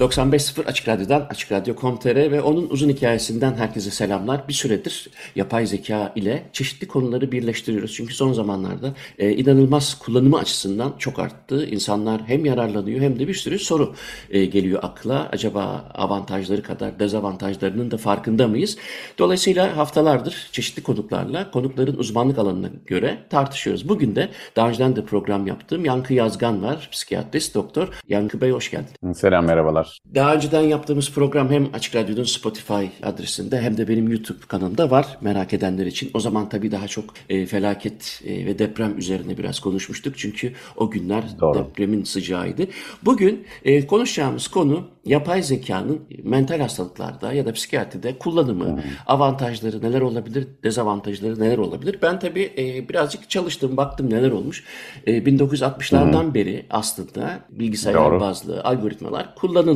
95.0 Açık Radyo'dan, Açık Radyo.com.tr ve onun uzun hikayesinden herkese selamlar. Bir süredir yapay zeka ile çeşitli konuları birleştiriyoruz. Çünkü son zamanlarda e, inanılmaz kullanımı açısından çok arttı. İnsanlar hem yararlanıyor hem de bir sürü soru e, geliyor akla. Acaba avantajları kadar dezavantajlarının da farkında mıyız? Dolayısıyla haftalardır çeşitli konuklarla konukların uzmanlık alanına göre tartışıyoruz. Bugün de daha önceden de program yaptığım Yankı Yazgan var, psikiyatrist doktor. Yankı Bey hoş geldin. Selam merhabalar var. Daha önceden yaptığımız program hem Açık Radyo'nun Spotify adresinde hem de benim YouTube kanalımda var merak edenler için. O zaman tabii daha çok e, felaket e, ve deprem üzerine biraz konuşmuştuk. Çünkü o günler Doğru. depremin sıcağıydı. Bugün e, konuşacağımız konu yapay zekanın mental hastalıklarda ya da psikiyatride kullanımı, hmm. avantajları neler olabilir, dezavantajları neler olabilir? Ben tabii e, birazcık çalıştım, baktım neler olmuş. E, 1960'lardan hmm. beri aslında bilgisayar Doğru. bazlı algoritmalar kullanılıyor.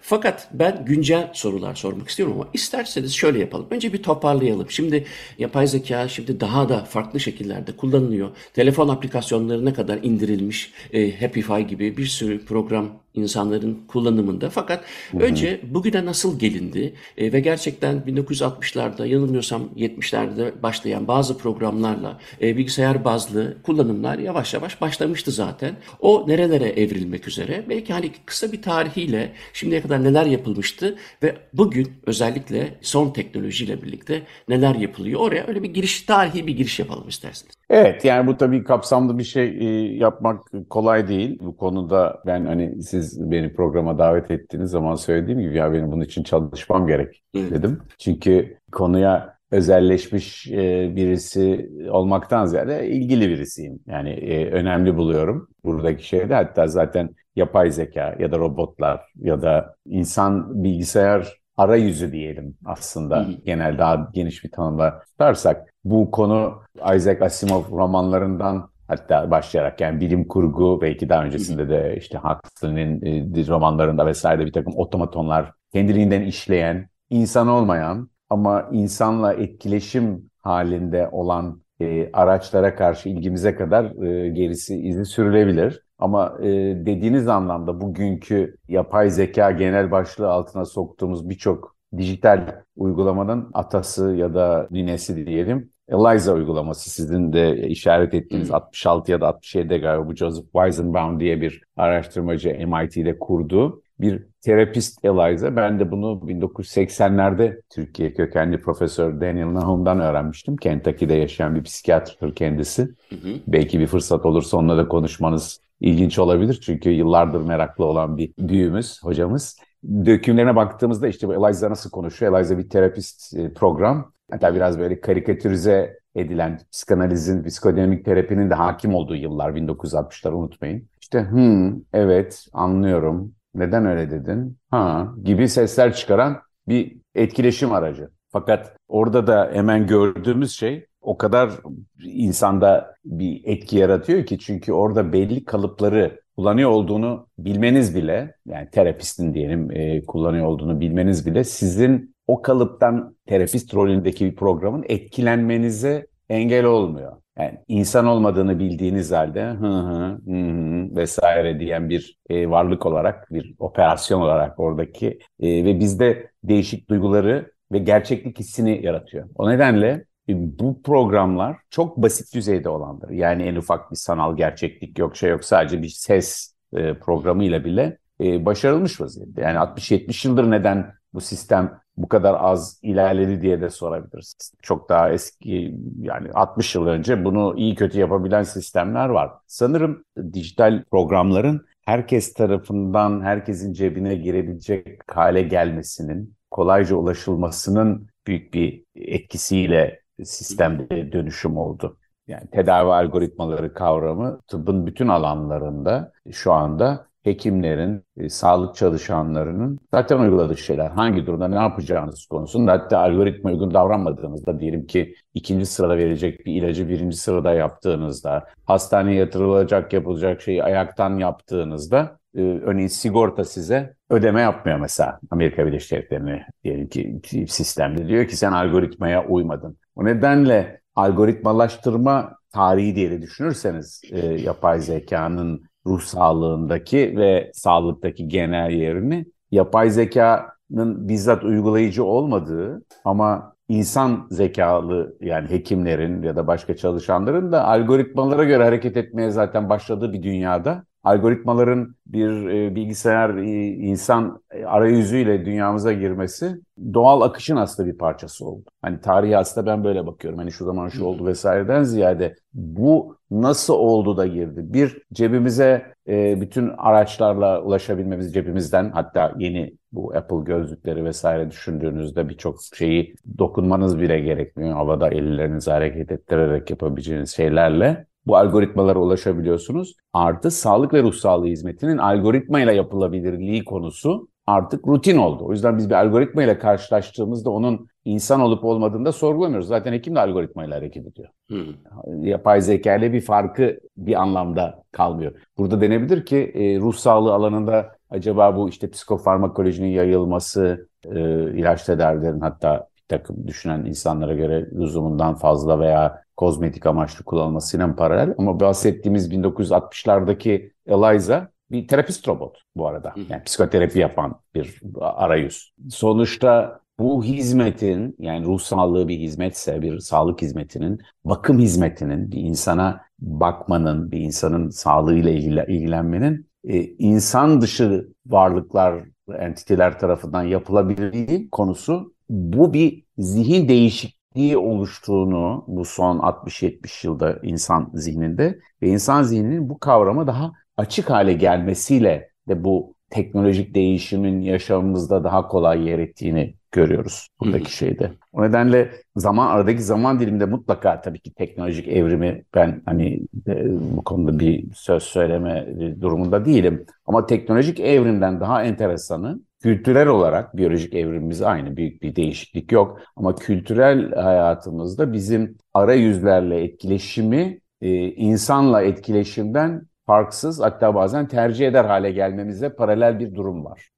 Fakat ben güncel sorular sormak istiyorum ama isterseniz şöyle yapalım. Önce bir toparlayalım. Şimdi yapay zeka şimdi daha da farklı şekillerde kullanılıyor. Telefon aplikasyonlarına kadar indirilmiş e, Happify gibi bir sürü program insanların kullanımında. Fakat hı hı. önce bugüne nasıl gelindi e, ve gerçekten 1960'larda yanılmıyorsam 70'lerde başlayan bazı programlarla e, bilgisayar bazlı kullanımlar yavaş yavaş başlamıştı zaten. O nerelere evrilmek üzere? Belki hani kısa bir tarihiyle şimdiye kadar neler yapılmıştı ve bugün özellikle son teknolojiyle birlikte neler yapılıyor? Oraya öyle bir giriş, tarihi bir giriş yapalım isterseniz. Evet yani bu tabii kapsamlı bir şey e, yapmak kolay değil. Bu konuda ben hani siz beni programa davet ettiğiniz zaman söylediğim gibi ya benim bunun için çalışmam gerek dedim. Çünkü konuya özelleşmiş e, birisi olmaktan ziyade ilgili birisiyim. Yani e, önemli buluyorum buradaki şeyde. Hatta zaten yapay zeka ya da robotlar ya da insan bilgisayar arayüzü diyelim aslında. Genel daha geniş bir tanımla tutarsak bu konu Isaac Asimov romanlarından hatta başlayarak yani bilim kurgu belki daha öncesinde de işte Huxley'nin e, romanlarında vesaire bir takım otomatonlar kendiliğinden işleyen, insan olmayan ama insanla etkileşim halinde olan e, araçlara karşı ilgimize kadar e, gerisi izi sürülebilir. Ama e, dediğiniz anlamda bugünkü yapay zeka genel başlığı altına soktuğumuz birçok dijital uygulamanın atası ya da ninesi diyelim ELIZA uygulaması sizin de işaret ettiğiniz hmm. 66 ya da 67'de galiba bu Joseph Weizenbaum diye bir araştırmacı MIT'de kurduğu bir terapist Eliza. Ben de bunu 1980'lerde Türkiye kökenli Profesör Daniel Nahum'dan öğrenmiştim. Kentucky'de yaşayan bir psikiyatrdır kendisi. Hı hı. Belki bir fırsat olursa onunla da konuşmanız ilginç olabilir. Çünkü yıllardır meraklı olan bir büyüğümüz, hocamız. Dökümlerine baktığımızda işte Eliza nasıl konuşuyor? Eliza bir terapist e, program. Hatta biraz böyle karikatürize edilen psikanalizin, psikodinamik terapinin de hakim olduğu yıllar 1960'lar unutmayın. İşte hmm, evet anlıyorum, neden öyle dedin, ha gibi sesler çıkaran bir etkileşim aracı. Fakat orada da hemen gördüğümüz şey o kadar insanda bir etki yaratıyor ki çünkü orada belli kalıpları kullanıyor olduğunu bilmeniz bile yani terapistin diyelim e, kullanıyor olduğunu bilmeniz bile sizin o kalıptan terapist rolündeki bir programın etkilenmenize engel olmuyor. Yani insan olmadığını bildiğiniz halde hı hı, hı hı vesaire diyen bir e, varlık olarak, bir operasyon olarak oradaki e, ve bizde değişik duyguları ve gerçeklik hissini yaratıyor. O nedenle bu programlar çok basit düzeyde olandır. Yani en ufak bir sanal gerçeklik yok, şey yok. Sadece bir ses e, programıyla bile e, başarılmış vaziyette. Yani 60-70 yıldır neden bu sistem bu kadar az ilerledi diye de sorabiliriz. Çok daha eski yani 60 yıl önce bunu iyi kötü yapabilen sistemler var. Sanırım dijital programların herkes tarafından herkesin cebine girebilecek hale gelmesinin, kolayca ulaşılmasının büyük bir etkisiyle sistemde dönüşüm oldu. Yani tedavi algoritmaları kavramı tıbbın bütün alanlarında şu anda hekimlerin, e, sağlık çalışanlarının zaten uyguladığı şeyler. Hangi durumda ne yapacağınız konusunda hatta algoritma uygun davranmadığınızda diyelim ki ikinci sırada verecek bir ilacı birinci sırada yaptığınızda, hastaneye yatırılacak yapılacak şeyi ayaktan yaptığınızda e, örneğin sigorta size ödeme yapmıyor mesela Amerika Birleşik Devletleri'ne diyelim ki sistemde diyor ki sen algoritmaya uymadın. O nedenle algoritmalaştırma tarihi diye de düşünürseniz e, yapay zekanın ruh sağlığındaki ve sağlıktaki genel yerini yapay zekanın bizzat uygulayıcı olmadığı ama insan zekalı yani hekimlerin ya da başka çalışanların da algoritmalara göre hareket etmeye zaten başladığı bir dünyada algoritmaların bir e, bilgisayar e, insan arayüzüyle dünyamıza girmesi doğal akışın aslında bir parçası oldu. Hani tarihi aslında ben böyle bakıyorum. Hani şu zaman şu oldu vesaireden ziyade bu nasıl oldu da girdi? Bir cebimize e, bütün araçlarla ulaşabilmemiz cebimizden hatta yeni bu Apple gözlükleri vesaire düşündüğünüzde birçok şeyi dokunmanız bile gerekmiyor. Havada ellerinizi hareket ettirerek yapabileceğiniz şeylerle bu algoritmalara ulaşabiliyorsunuz. Artı sağlık ve ruh sağlığı hizmetinin algoritma ile yapılabilirliği konusu artık rutin oldu. O yüzden biz bir algoritma ile karşılaştığımızda onun insan olup olmadığını da sorgulamıyoruz. Zaten hekim de algoritma ile hareket ediyor. Hmm. Yapay zeka ile bir farkı bir anlamda kalmıyor. Burada denebilir ki e, ruh sağlığı alanında acaba bu işte psikofarmakolojinin yayılması, e, ilaç tedavilerin hatta bir takım düşünen insanlara göre lüzumundan fazla veya kozmetik amaçlı kullanılmasıyla paralel. Ama bahsettiğimiz 1960'lardaki Eliza bir terapist robot bu arada. Yani psikoterapi yapan bir arayüz. Sonuçta bu hizmetin yani ruh sağlığı bir hizmetse bir sağlık hizmetinin bakım hizmetinin bir insana bakmanın bir insanın sağlığıyla ilgilenmenin e, insan dışı varlıklar entiteler tarafından yapılabilirliği konusu bu bir zihin değişikliği oluştuğunu bu son 60-70 yılda insan zihninde ve insan zihninin bu kavrama daha açık hale gelmesiyle de bu teknolojik değişimin yaşamımızda daha kolay yer ettiğini görüyoruz buradaki şeyde. O nedenle zaman aradaki zaman diliminde mutlaka tabii ki teknolojik evrimi ben hani e, bu konuda bir söz söyleme durumunda değilim. Ama teknolojik evrimden daha enteresanı kültürel olarak biyolojik evrimimiz aynı büyük bir değişiklik yok. Ama kültürel hayatımızda bizim arayüzlerle etkileşimi e, insanla etkileşimden farksız hatta bazen tercih eder hale gelmemize paralel bir durum var.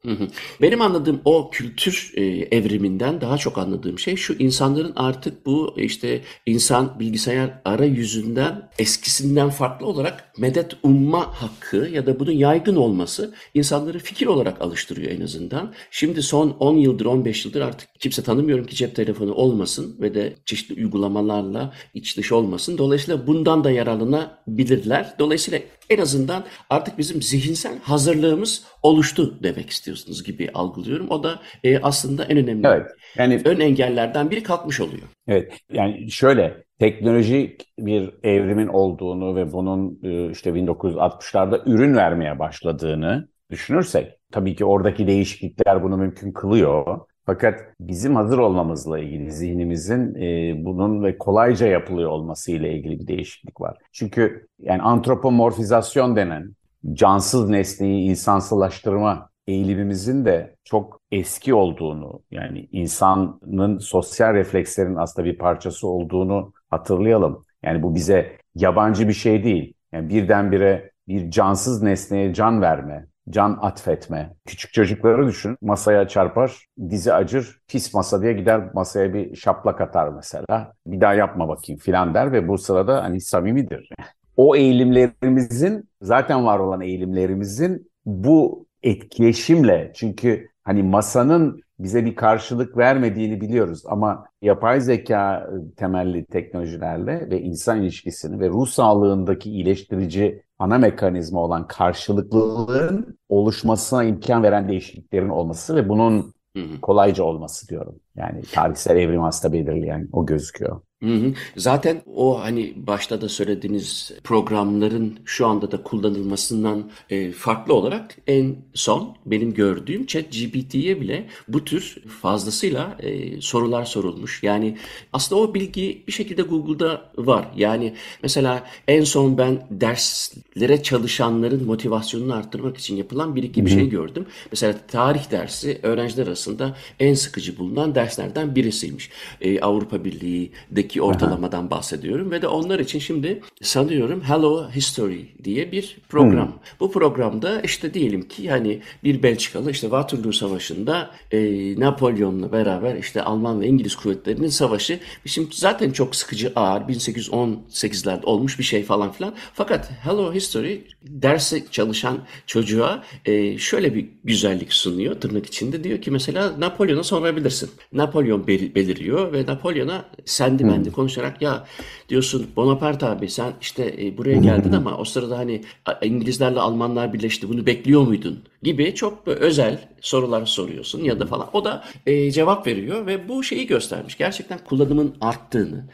Benim anladığım o kültür e, evriminden daha çok anladığım şey şu insanların artık bu işte insan bilgisayar arayüzünden eskisinden farklı olarak medet umma hakkı ya da bunun yaygın olması insanları fikir olarak alıştırıyor en azından. Şimdi son 10 yıldır 15 yıldır artık kimse tanımıyorum ki cep telefonu olmasın ve de çeşitli uygulamalarla iç dış olmasın. Dolayısıyla bundan da yararlanabilirler. Dolayısıyla en azından artık bizim zihinsel hazırlığımız oluştu demek istiyorsunuz gibi algılıyorum. O da e, aslında en önemli evet, yani, ön engellerden biri kalkmış oluyor. Evet yani şöyle teknolojik bir evrimin olduğunu ve bunun e, işte 1960'larda ürün vermeye başladığını düşünürsek tabii ki oradaki değişiklikler bunu mümkün kılıyor. Fakat bizim hazır olmamızla ilgili zihnimizin e, bunun ve kolayca yapılıyor olması ile ilgili bir değişiklik var. Çünkü yani antropomorfizasyon denen cansız nesneyi insansılaştırma eğilimimizin de çok eski olduğunu yani insanın sosyal reflekslerin aslında bir parçası olduğunu hatırlayalım. Yani bu bize yabancı bir şey değil. Yani birdenbire bir cansız nesneye can verme, can atfetme. Küçük çocukları düşün. Masaya çarpar, dizi acır, pis masa diye gider masaya bir şaplak atar mesela. Bir daha yapma bakayım filan der ve bu sırada hani samimidir. O eğilimlerimizin zaten var olan eğilimlerimizin bu etkileşimle çünkü hani masanın bize bir karşılık vermediğini biliyoruz ama yapay zeka temelli teknolojilerle ve insan ilişkisini ve ruh sağlığındaki iyileştirici ana mekanizma olan karşılıklılığın oluşmasına imkan veren değişikliklerin olması ve bunun kolayca olması diyorum. Yani tarihsel evrim aslında belirleyen o gözüküyor. Hı hı. Zaten o hani başta da söylediğiniz programların şu anda da kullanılmasından e, farklı olarak en son benim gördüğüm ChatGPT'ye bile bu tür fazlasıyla e, sorular sorulmuş. Yani aslında o bilgi bir şekilde Google'da var. Yani mesela en son ben derslere çalışanların motivasyonunu arttırmak için yapılan bir iki bir şey gördüm. Mesela tarih dersi öğrenciler arasında en sıkıcı bulunan derslerden birisiymiş. E, Avrupa Birliği'deki ki ortalamadan bahsediyorum ve de onlar için şimdi sanıyorum Hello History diye bir program. Hmm. Bu programda işte diyelim ki hani bir Belçikalı işte Waterloo Savaşı'nda e, Napolyon'la beraber işte Alman ve İngiliz kuvvetlerinin savaşı şimdi zaten çok sıkıcı ağır 1818'lerde olmuş bir şey falan filan. Fakat Hello History derse çalışan çocuğa e, şöyle bir güzellik sunuyor tırnak içinde diyor ki mesela Napolyon'a sorabilirsin. Napolyon beliriyor ve Napolyon'a sendi ben kendi konuşarak ya diyorsun Bonaparte abi sen işte e, buraya geldin ama o sırada hani İngilizlerle Almanlar birleşti bunu bekliyor muydun gibi çok özel sorular soruyorsun ya da falan. O da e, cevap veriyor ve bu şeyi göstermiş. Gerçekten kullanımın arttığını.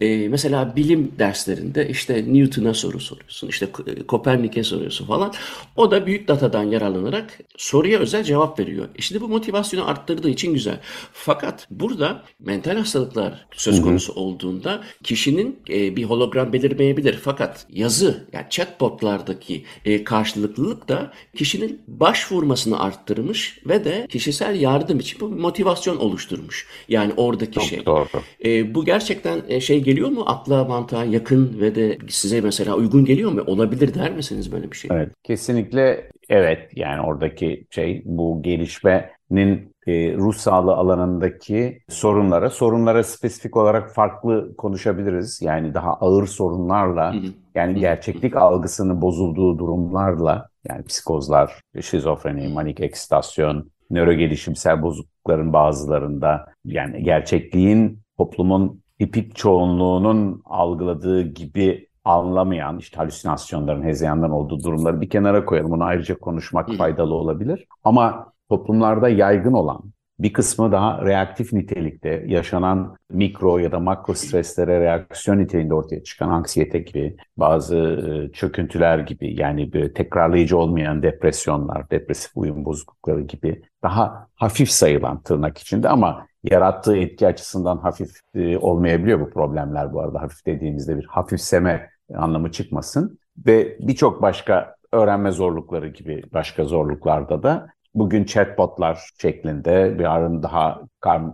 E, mesela bilim derslerinde işte Newton'a soru soruyorsun. işte Kopernik'e soruyorsun falan. O da büyük datadan yararlanarak soruya özel cevap veriyor. İşte bu motivasyonu arttırdığı için güzel. Fakat burada mental hastalıklar söz konusu olduğu olduğunda kişinin e, bir hologram belirmeyebilir. Fakat yazı yani chatbotlardaki e, karşılıklılık da kişinin başvurmasını arttırmış ve de kişisel yardım için bu motivasyon oluşturmuş. Yani oradaki Çok şey. Doğru. E, bu gerçekten e, şey geliyor mu akla mantığa yakın ve de size mesela uygun geliyor mu? Olabilir der misiniz böyle bir şey? Evet kesinlikle evet yani oradaki şey bu gelişmenin e, ruh sağlığı alanındaki sorunlara, sorunlara spesifik olarak farklı konuşabiliriz. Yani daha ağır sorunlarla, yani gerçeklik algısının bozulduğu durumlarla, yani psikozlar, şizofreni, manik ekstasyon, nörogelişimsel bozuklukların bazılarında, yani gerçekliğin toplumun tipik çoğunluğunun algıladığı gibi anlamayan, işte halüsinasyonların, hezeyanların olduğu durumları bir kenara koyalım. Bunu ayrıca konuşmak faydalı olabilir. Ama toplumlarda yaygın olan bir kısmı daha reaktif nitelikte yaşanan mikro ya da makro streslere reaksiyon niteliğinde ortaya çıkan anksiyete gibi bazı e, çöküntüler gibi yani böyle tekrarlayıcı olmayan depresyonlar, depresif uyum bozuklukları gibi daha hafif sayılan tırnak içinde ama yarattığı etki açısından hafif e, olmayabiliyor bu problemler bu arada. Hafif dediğimizde bir hafifseme anlamı çıkmasın ve birçok başka öğrenme zorlukları gibi başka zorluklarda da bugün chatbotlar şeklinde bir arın daha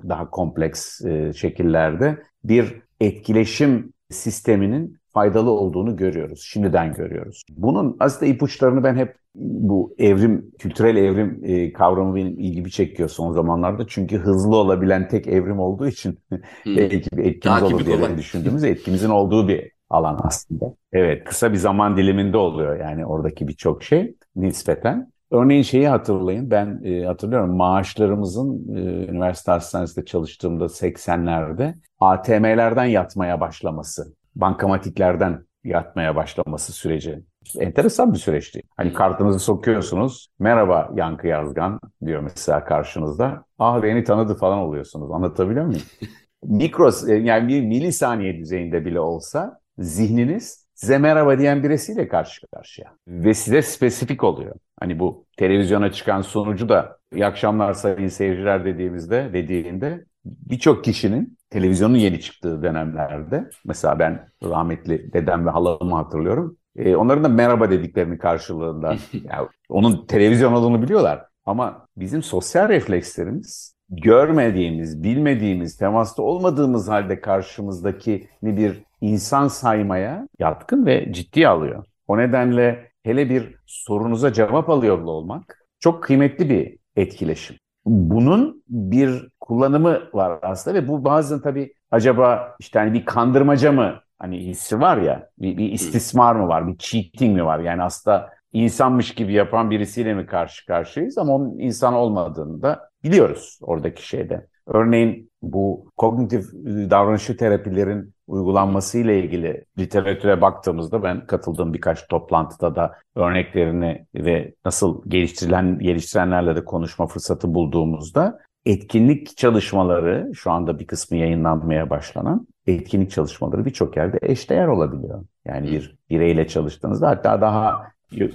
daha kompleks e, şekillerde bir etkileşim sisteminin faydalı olduğunu görüyoruz. Şimdiden görüyoruz. Bunun aslında ipuçlarını ben hep bu evrim, kültürel evrim e, kavramı benim ilgimi çekiyor son zamanlarda. Çünkü hızlı olabilen tek evrim olduğu için hmm. belki bir etkimiz olur diye düşündüğümüz etkimizin olduğu bir alan aslında. Evet, kısa bir zaman diliminde oluyor yani oradaki birçok şey nispeten. Örneğin şeyi hatırlayın, ben e, hatırlıyorum maaşlarımızın e, üniversite hastanesinde çalıştığımda 80'lerde ATM'lerden yatmaya başlaması, bankamatiklerden yatmaya başlaması süreci. Enteresan bir süreçti. Hani kartınızı sokuyorsunuz, merhaba Yankı Yazgan diyor mesela karşınızda. Ah beni tanıdı falan oluyorsunuz. Anlatabiliyor muyum? Mikro, e, yani bir milisaniye düzeyinde bile olsa zihniniz size merhaba diyen birisiyle karşı karşıya. Ve size spesifik oluyor. Hani bu televizyona çıkan sonucu da iyi akşamlar sayın seyirciler dediğimizde, dediğinde birçok kişinin televizyonun yeni çıktığı dönemlerde mesela ben rahmetli dedem ve halamı hatırlıyorum. E, onların da merhaba dediklerini karşılığında yani onun televizyon olduğunu biliyorlar. Ama bizim sosyal reflekslerimiz görmediğimiz, bilmediğimiz, temasta olmadığımız halde karşımızdaki bir insan saymaya yatkın ve ciddi alıyor. O nedenle hele bir sorunuza cevap alıyor olmak çok kıymetli bir etkileşim. Bunun bir kullanımı var aslında ve bu bazen tabii acaba işte hani bir kandırmaca mı hani hissi var ya bir, bir istismar mı var bir cheating mi var yani aslında insanmış gibi yapan birisiyle mi karşı karşıyayız ama onun insan olmadığını da biliyoruz oradaki şeyde. Örneğin bu kognitif davranışçı terapilerin uygulanması ile ilgili literatüre baktığımızda ben katıldığım birkaç toplantıda da örneklerini ve nasıl geliştirilen geliştirenlerle de konuşma fırsatı bulduğumuzda etkinlik çalışmaları şu anda bir kısmı yayınlanmaya başlanan etkinlik çalışmaları birçok yerde eşdeğer olabiliyor. Yani bir bireyle çalıştığınızda hatta daha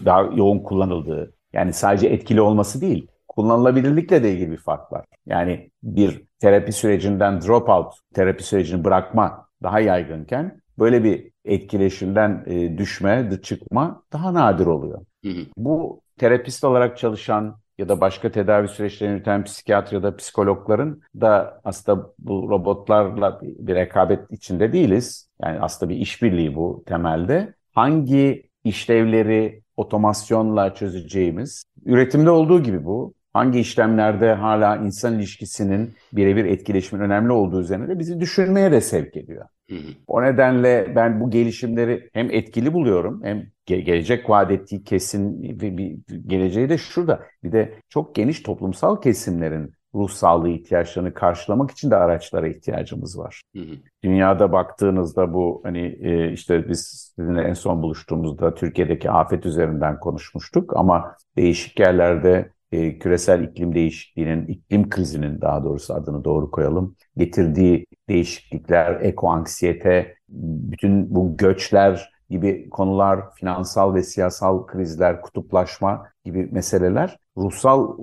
daha yoğun kullanıldığı yani sadece etkili olması değil kullanılabilirlikle de ilgili bir fark var. Yani bir terapi sürecinden dropout, terapi sürecini bırakma daha yaygınken böyle bir etkileşimden e, düşme, çıkma daha nadir oluyor. Hı hı. Bu terapist olarak çalışan ya da başka tedavi süreçlerini yürüten psikiyatr ya da psikologların da aslında bu robotlarla bir rekabet içinde değiliz. Yani aslında bir işbirliği bu temelde. Hangi işlevleri otomasyonla çözeceğimiz, üretimde olduğu gibi bu, hangi işlemlerde hala insan ilişkisinin birebir etkileşimin önemli olduğu üzerine de bizi düşünmeye de sevk ediyor. Hı hı. O nedenle ben bu gelişimleri hem etkili buluyorum hem ge- gelecek vaat ettiği kesin ve bir geleceği de şurada. Bir de çok geniş toplumsal kesimlerin ruh sağlığı ihtiyaçlarını karşılamak için de araçlara ihtiyacımız var. Hı hı. Dünyada baktığınızda bu hani e, işte biz sizinle en son buluştuğumuzda Türkiye'deki afet üzerinden konuşmuştuk ama değişik yerlerde e, küresel iklim değişikliğinin, iklim krizinin daha doğrusu adını doğru koyalım, getirdiği değişiklikler, ekoanksiyete, bütün bu göçler gibi konular, finansal ve siyasal krizler, kutuplaşma gibi meseleler ruhsal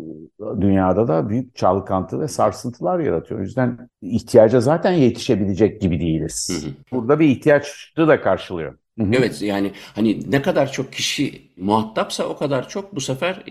dünyada da büyük çalkantı ve sarsıntılar yaratıyor. O yüzden ihtiyaca zaten yetişebilecek gibi değiliz. Burada bir ihtiyaçı da karşılıyor. Hı hı. Evet yani hani ne kadar çok kişi muhatapsa o kadar çok bu sefer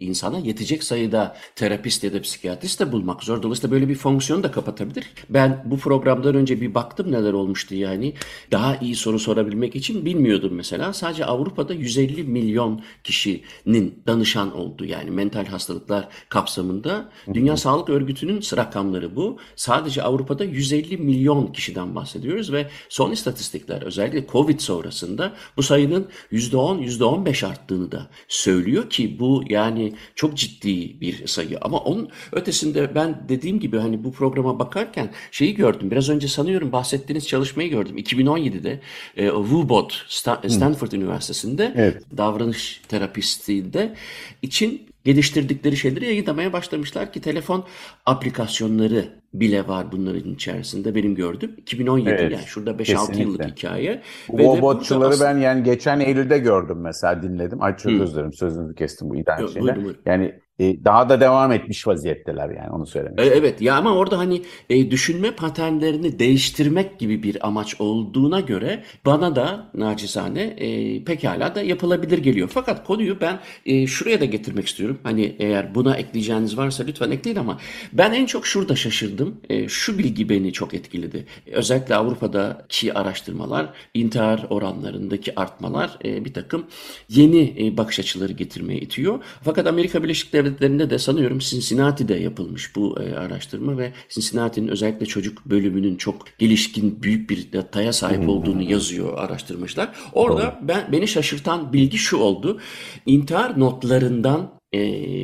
insana yetecek sayıda terapist ya da psikiyatrist de bulmak zor. Dolayısıyla böyle bir fonksiyonu da kapatabilir. Ben bu programdan önce bir baktım neler olmuştu yani. Daha iyi soru sorabilmek için bilmiyordum mesela. Sadece Avrupa'da 150 milyon kişinin danışan oldu yani mental hastalıklar kapsamında. Dünya Sağlık Örgütü'nün rakamları bu. Sadece Avrupa'da 150 milyon kişiden bahsediyoruz ve son istatistikler özellikle Covid sonrasında bu sayının %10, %15 arttığını da söylüyor ki bu yani çok ciddi bir sayı. Ama onun ötesinde ben dediğim gibi hani bu programa bakarken şeyi gördüm. Biraz önce sanıyorum bahsettiğiniz çalışmayı gördüm. 2017'de e, WUBOT Stanford Hı. Üniversitesi'nde evet. davranış terapistliğinde için geliştirdikleri şeyleri yayınlamaya başlamışlar ki telefon aplikasyonları bile var bunların içerisinde benim gördüm. 2017 evet, yani şurada 5-6 yıllık hikaye. Bu botçuları aslında... ben yani geçen Eylül'de gördüm mesela dinledim. Ay çok özür dilerim sözünüzü kestim bu şeyine. Yani e, daha da devam etmiş vaziyetteler yani onu söylemek. E, evet ya ama orada hani e, düşünme paternlerini değiştirmek gibi bir amaç olduğuna göre bana da nacizane e, pekala da yapılabilir geliyor. Fakat konuyu ben e, şuraya da getirmek istiyorum. Hani eğer buna ekleyeceğiniz varsa lütfen ekleyin ama ben en çok şurada şaşırdım. E, şu bilgi beni çok etkiledi. Özellikle Avrupa'daki araştırmalar intihar oranlarındaki artmalar e, bir takım yeni e, bakış açıları getirmeye itiyor. Fakat Amerika Birleşik Devletleri devletlerinde de sanıyorum Cincinnati'de yapılmış bu e, araştırma ve Cincinnati'nin özellikle çocuk bölümünün çok gelişkin büyük bir dataya sahip olduğunu yazıyor araştırmışlar. Orada ben beni şaşırtan bilgi şu oldu. İntihar notlarından e,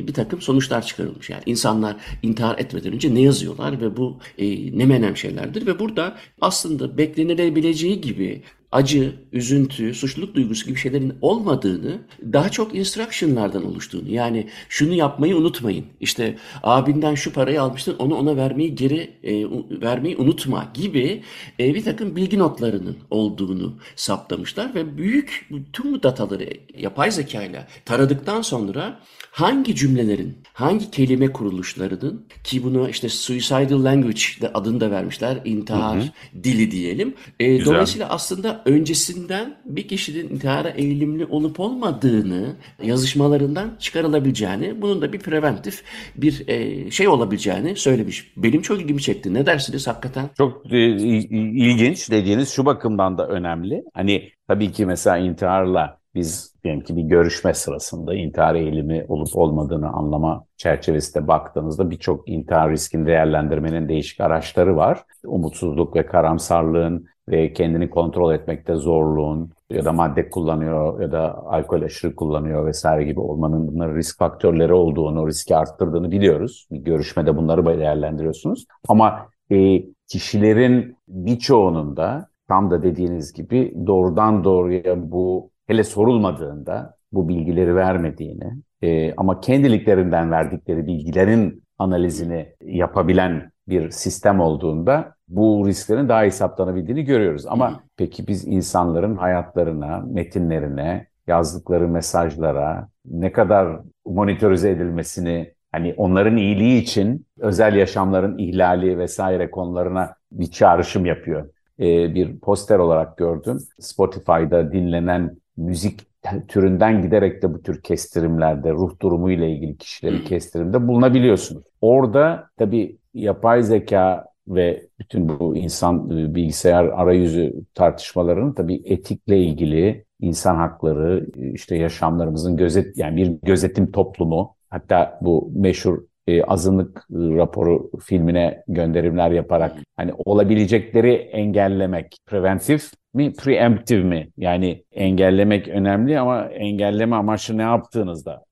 bir takım sonuçlar çıkarılmış. Yani insanlar intihar etmeden önce ne yazıyorlar ve bu e, ne menem şeylerdir ve burada aslında beklenilebileceği gibi acı, üzüntü, suçluluk duygusu gibi şeylerin olmadığını, daha çok instructionlardan oluştuğunu. Yani şunu yapmayı unutmayın. İşte abinden şu parayı almıştın, onu ona vermeyi geri e, vermeyi unutma gibi e, bir takım bilgi notlarının olduğunu saptamışlar ve büyük tüm bu dataları yapay zeka ile taradıktan sonra hangi cümlelerin, hangi kelime kuruluşlarının ki bunu işte suicidal language de adını da vermişler, intihar hı hı. dili diyelim. E, dolayısıyla aslında öncesinden bir kişinin intihara eğilimli olup olmadığını yazışmalarından çıkarılabileceğini, bunun da bir preventif bir e, şey olabileceğini söylemiş. Benim çok ilgimi çekti. Ne dersiniz hakikaten? Çok e, ilginç dediğiniz şu bakımdan da önemli. Hani tabii ki mesela intiharla biz diyelim ki bir görüşme sırasında intihar eğilimi olup olmadığını anlama çerçevesinde baktığınızda birçok intihar riskini değerlendirmenin değişik araçları var. Umutsuzluk ve karamsarlığın ve kendini kontrol etmekte zorluğun ya da madde kullanıyor ya da alkol aşırı kullanıyor vesaire gibi olmanın bunların risk faktörleri olduğunu, riski arttırdığını biliyoruz. Bir görüşmede bunları değerlendiriyorsunuz. Ama e, kişilerin birçoğunun da tam da dediğiniz gibi doğrudan doğruya bu hele sorulmadığında bu bilgileri vermediğini e, ama kendiliklerinden verdikleri bilgilerin analizini yapabilen bir sistem olduğunda bu risklerin daha iyi saptanabildiğini görüyoruz. Ama peki biz insanların hayatlarına, metinlerine, yazdıkları mesajlara ne kadar monitörize edilmesini hani onların iyiliği için özel yaşamların ihlali vesaire konularına bir çağrışım yapıyor. Ee, bir poster olarak gördüm. Spotify'da dinlenen müzik türünden giderek de bu tür kestirimlerde ruh durumu ile ilgili kişileri kestirimde bulunabiliyorsunuz. Orada tabii yapay zeka ve bütün bu insan e, bilgisayar arayüzü tartışmalarının tabii etikle ilgili insan hakları, işte yaşamlarımızın gözet yani bir gözetim toplumu, hatta bu meşhur e, azınlık e, raporu filmine gönderimler yaparak hani olabilecekleri engellemek, preventif mi, preemptive mi? Yani engellemek önemli ama engelleme amaçlı ne yaptığınızda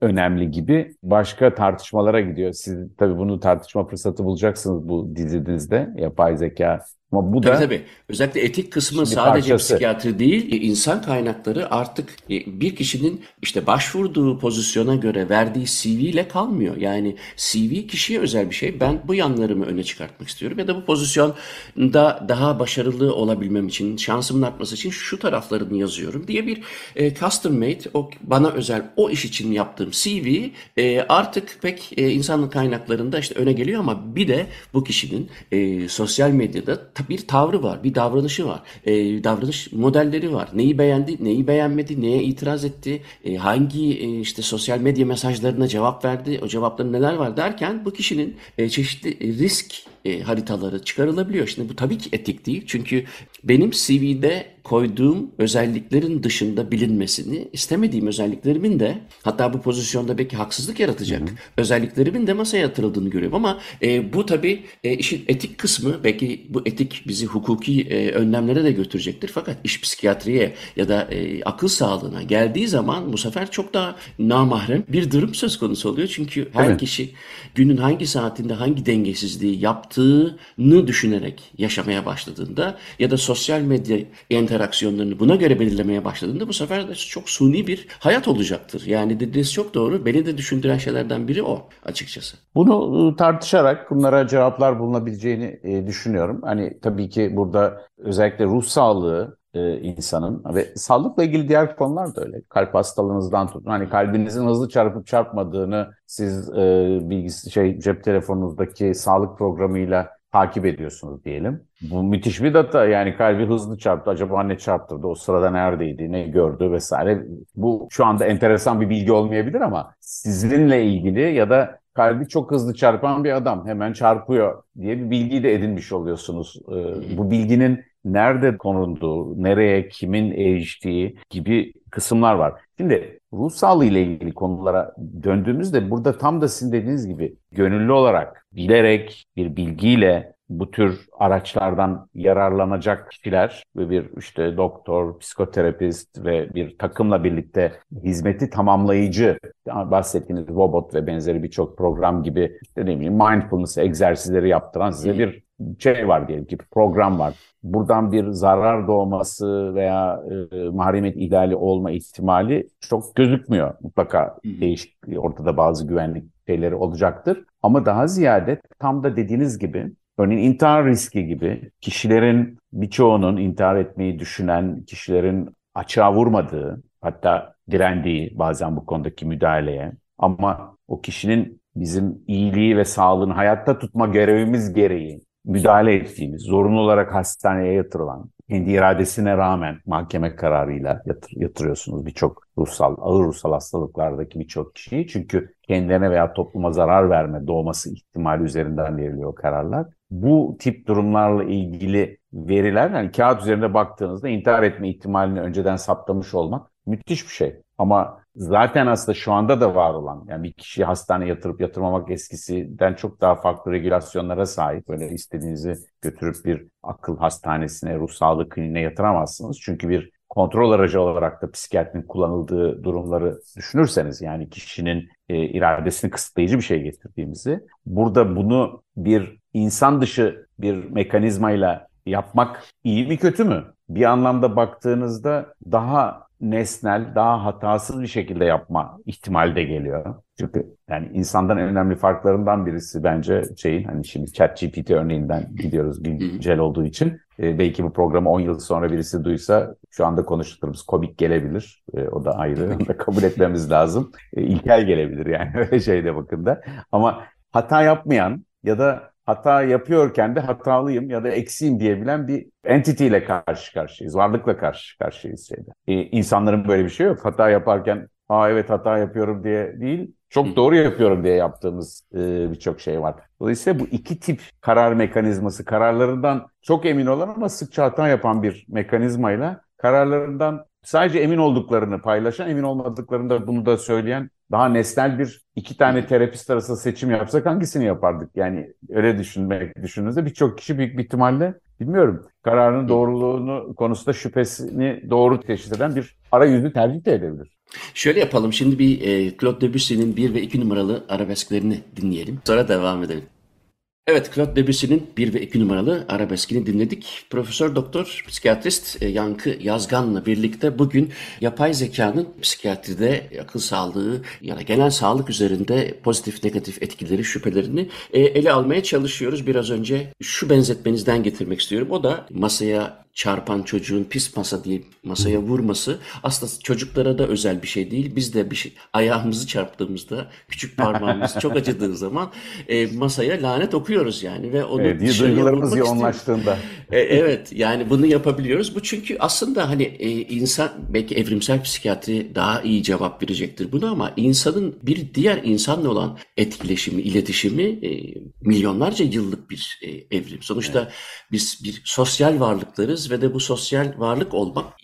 önemli gibi başka tartışmalara gidiyor. Siz tabii bunu tartışma fırsatı bulacaksınız bu dizinizde yapay zeka ama bu tabii da tabii. Özellikle etik kısmı sadece parçası. psikiyatri değil, e, insan kaynakları artık e, bir kişinin işte başvurduğu pozisyona göre verdiği CV ile kalmıyor. Yani CV kişiye özel bir şey. Ben bu yanlarımı öne çıkartmak istiyorum ya da bu pozisyonda daha başarılı olabilmem için, şansımın artması için şu taraflarını yazıyorum diye bir e, custom made, o bana özel o iş için yaptığım CV e, artık pek e, insanlık kaynaklarında işte öne geliyor ama bir de bu kişinin e, sosyal medyada bir tavrı var, bir davranışı var. E, davranış modelleri var. Neyi beğendi, neyi beğenmedi, neye itiraz etti, e, hangi e, işte sosyal medya mesajlarına cevap verdi, o cevapların neler var derken bu kişinin e, çeşitli risk e, haritaları çıkarılabiliyor. Şimdi bu tabii ki etik değil. Çünkü benim CV'de koyduğum özelliklerin dışında bilinmesini istemediğim özelliklerimin de hatta bu pozisyonda belki haksızlık yaratacak hı hı. özelliklerimin de masaya yatırıldığını görüyorum ama e, bu tabii e, işin etik kısmı belki bu etik bizi hukuki e, önlemlere de götürecektir fakat iş psikiyatriye ya da e, akıl sağlığına geldiği zaman bu sefer çok daha namahrem bir durum söz konusu oluyor çünkü her evet. kişi günün hangi saatinde hangi dengesizliği yaptığını düşünerek yaşamaya başladığında ya da sosyal medya interaksiyonlarını buna göre belirlemeye başladığında bu sefer de çok suni bir hayat olacaktır. Yani dediğiniz çok doğru. Beni de düşündüren şeylerden biri o açıkçası. Bunu ıı, tartışarak bunlara cevaplar bulunabileceğini e, düşünüyorum. Hani tabii ki burada özellikle ruh sağlığı e, insanın ve sağlıkla ilgili diğer konular da öyle. Kalp hastalığınızdan tutun. Hani kalbinizin hızlı çarpıp çarpmadığını siz e, bilgisi şey cep telefonunuzdaki sağlık programıyla takip ediyorsunuz diyelim. Bu müthiş bir data yani kalbi hızlı çarptı. Acaba ne çarptırdı? O sırada neredeydi? Ne gördü vesaire. Bu şu anda enteresan bir bilgi olmayabilir ama sizinle ilgili ya da kalbi çok hızlı çarpan bir adam hemen çarpıyor diye bir bilgiyi de edinmiş oluyorsunuz. Ee, bu bilginin nerede konulduğu, nereye, kimin eriştiği gibi kısımlar var. Şimdi ruh sağlığı ile ilgili konulara döndüğümüzde burada tam da sizin dediğiniz gibi gönüllü olarak, bilerek, bir bilgiyle bu tür araçlardan yararlanacak kişiler ve bir işte doktor, psikoterapist ve bir takımla birlikte hizmeti tamamlayıcı bahsettiğiniz robot ve benzeri birçok program gibi işte ne bileyim mindfulness egzersizleri yaptıran size bir şey var diyelim ki program var. Buradan bir zarar doğması veya e, mahremiyet ihlali olma ihtimali çok gözükmüyor. Mutlaka değişik ortada bazı güvenlik şeyleri olacaktır. Ama daha ziyade tam da dediğiniz gibi örneğin intihar riski gibi kişilerin birçoğunun intihar etmeyi düşünen kişilerin açığa vurmadığı hatta direndiği bazen bu konudaki müdahaleye ama o kişinin bizim iyiliği ve sağlığını hayatta tutma görevimiz gereği müdahale ettiğimiz, zorunlu olarak hastaneye yatırılan, kendi iradesine rağmen mahkeme kararıyla yatır, yatırıyorsunuz birçok ruhsal, ağır ruhsal hastalıklardaki birçok kişiyi. Çünkü kendilerine veya topluma zarar verme, doğması ihtimali üzerinden veriliyor kararlar. Bu tip durumlarla ilgili veriler, yani kağıt üzerinde baktığınızda intihar etme ihtimalini önceden saptamış olmak müthiş bir şey. Ama zaten aslında şu anda da var olan yani bir kişiyi hastaneye yatırıp yatırmamak eskisinden çok daha farklı regülasyonlara sahip. Böyle istediğinizi götürüp bir akıl hastanesine, ruh sağlığı kliniğine yatıramazsınız. Çünkü bir kontrol aracı olarak da psikiyatrinin kullanıldığı durumları düşünürseniz yani kişinin e, iradesini kısıtlayıcı bir şey getirdiğimizi burada bunu bir insan dışı bir mekanizmayla yapmak iyi mi kötü mü? Bir anlamda baktığınızda daha nesnel, daha hatasız bir şekilde yapma ihtimali de geliyor. Çünkü yani insandan en önemli farklarından birisi bence şeyin hani şimdi ChatGPT örneğinden gidiyoruz güncel olduğu için. E, belki bu programı 10 yıl sonra birisi duysa şu anda konuştuklarımız komik gelebilir. E, o da ayrı. Onu da kabul etmemiz lazım. E, ilkel gelebilir yani öyle şeyde bakın da. Ama hata yapmayan ya da hata yapıyorken de hatalıyım ya da eksiyim diyebilen bir entity ile karşı karşıyayız. Varlıkla karşı karşıyayız şeyde. Ee, insanların böyle bir şey yok. Hata yaparken aa evet hata yapıyorum diye değil, çok doğru yapıyorum diye yaptığımız e, birçok şey var. Dolayısıyla bu iki tip karar mekanizması, kararlarından çok emin olan ama sıkça hata yapan bir mekanizmayla kararlarından sadece emin olduklarını paylaşan, emin olmadıklarında bunu da söyleyen daha nesnel bir iki tane terapist arasında seçim yapsak hangisini yapardık? Yani öyle düşünmek düşündüğünüzde birçok kişi büyük bir ihtimalle bilmiyorum kararının doğruluğunu konusunda şüphesini doğru teşhis eden bir arayüzü tercih de edebilir. Şöyle yapalım. Şimdi bir e, Claude Debussy'nin 1 ve 2 numaralı arabesklerini dinleyelim. Sonra devam edelim. Evet, Claude Debussy'nin 1 ve 2 numaralı arabeskini dinledik. Profesör Doktor Psikiyatrist e, Yankı Yazgan'la birlikte bugün yapay zekanın psikiyatride akıl sağlığı ya da genel sağlık üzerinde pozitif negatif etkileri, şüphelerini e, ele almaya çalışıyoruz. Biraz önce şu benzetmenizden getirmek istiyorum. O da masaya çarpan çocuğun pis masa diye masaya vurması aslında çocuklara da özel bir şey değil. Biz de bir şey ayağımızı çarptığımızda küçük parmağımız çok acıdığı zaman e, masaya lanet okuyoruz yani ve onu evet, duygularımız yoğunlaştığında. E, evet yani bunu yapabiliyoruz. Bu çünkü aslında hani e, insan belki evrimsel psikiyatri daha iyi cevap verecektir buna ama insanın bir diğer insanla olan etkileşimi, iletişimi e, milyonlarca yıllık bir e, evrim. Sonuçta evet. biz bir sosyal varlıklarız varlığımız ve de bu sosyal varlık olmak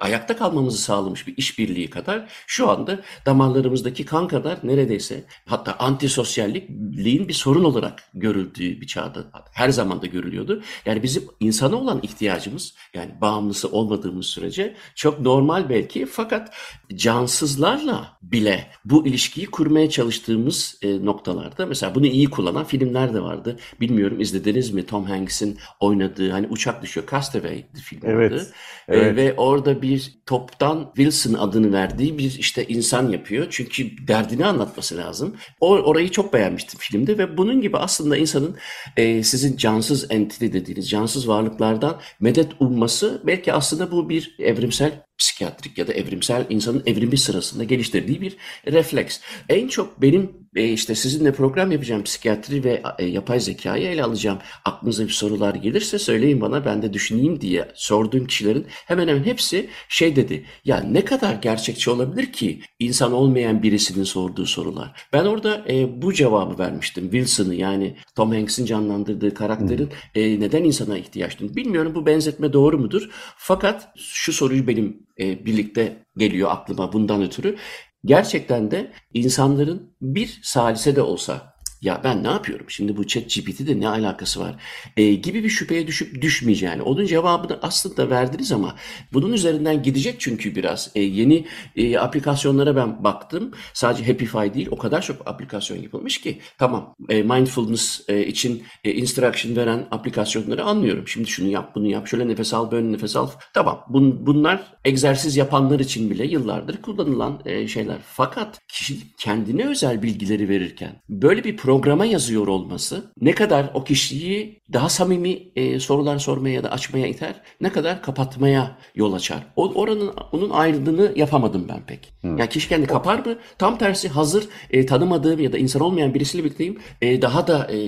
ayakta kalmamızı sağlamış bir işbirliği kadar şu anda damarlarımızdaki kan kadar neredeyse hatta antisosyalliğin bir sorun olarak görüldüğü bir çağda her zaman da görülüyordu. Yani bizim insana olan ihtiyacımız yani bağımlısı olmadığımız sürece çok normal belki fakat cansızlarla bile bu ilişkiyi kurmaya çalıştığımız e, noktalarda mesela bunu iyi kullanan filmler de vardı. Bilmiyorum izlediniz mi Tom Hanks'in oynadığı hani uçak düşüyor Castaway film evet, adı. Evet. Ee, ve orada bir toptan Wilson adını verdiği bir işte insan yapıyor. Çünkü derdini anlatması lazım. O orayı çok beğenmiştim filmde ve bunun gibi aslında insanın e, sizin cansız entity dediğiniz cansız varlıklardan medet umması belki aslında bu bir evrimsel psikiyatrik ya da evrimsel insanın evrimi sırasında geliştirdiği bir refleks. En çok benim e, işte sizinle program yapacağım psikiyatri ve e, yapay zekayı ele alacağım. Aklınıza bir sorular gelirse söyleyin bana ben de düşüneyim diye sorduğum kişilerin hemen hemen hepsi şey dedi. Ya ne kadar gerçekçi olabilir ki insan olmayan birisinin sorduğu sorular. Ben orada e, bu cevabı vermiştim. Wilson'ı yani Tom Hanks'in canlandırdığı karakterin e, neden insana ihtiyaç duyduğunu. Bilmiyorum bu benzetme doğru mudur? Fakat şu soruyu benim e, birlikte geliyor aklıma bundan ötürü. Gerçekten de insanların bir salise de olsa ya ben ne yapıyorum şimdi bu chat GPT'de ne alakası var e, gibi bir şüpheye düşüp düşmeyeceğini. Onun cevabını aslında verdiniz ama bunun üzerinden gidecek çünkü biraz. E, yeni e, aplikasyonlara ben baktım. Sadece Happify değil o kadar çok aplikasyon yapılmış ki. Tamam e, mindfulness e, için e, instruction veren aplikasyonları anlıyorum. Şimdi şunu yap bunu yap şöyle nefes al böyle nefes al. Tamam bun, bunlar egzersiz yapanlar için bile yıllardır kullanılan e, şeyler. Fakat kişi kendine özel bilgileri verirken böyle bir programa yazıyor olması ne kadar o kişiyi daha samimi e, sorular sormaya ya da açmaya iter, ne kadar kapatmaya yol açar. O, oranın onun ayrıldığını yapamadım ben pek. Hı. Yani kişi kendi kapar mı? Tam tersi hazır e, tanımadığım ya da insan olmayan birisiyle birlikteyim. E, daha da e,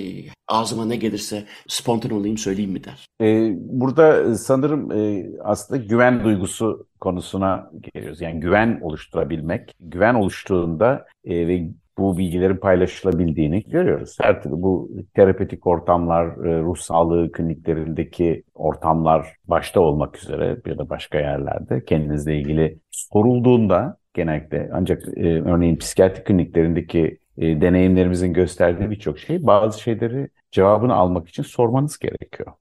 ağzıma ne gelirse spontan olayım söyleyeyim mi der. E, burada sanırım e, aslında güven duygusu konusuna geliyoruz. Yani güven oluşturabilmek. Güven oluştuğunda e, ve bu bilgilerin paylaşılabildiğini görüyoruz. Her türlü bu terapötik ortamlar, e, ruh sağlığı kliniklerindeki ortamlar başta olmak üzere ya da başka yerlerde kendinizle ilgili sorulduğunda genellikle ancak e, örneğin psikiyatri kliniklerindeki e, deneyimlerimizin gösterdiği birçok şey bazı şeyleri cevabını almak için sormanız gerekiyor.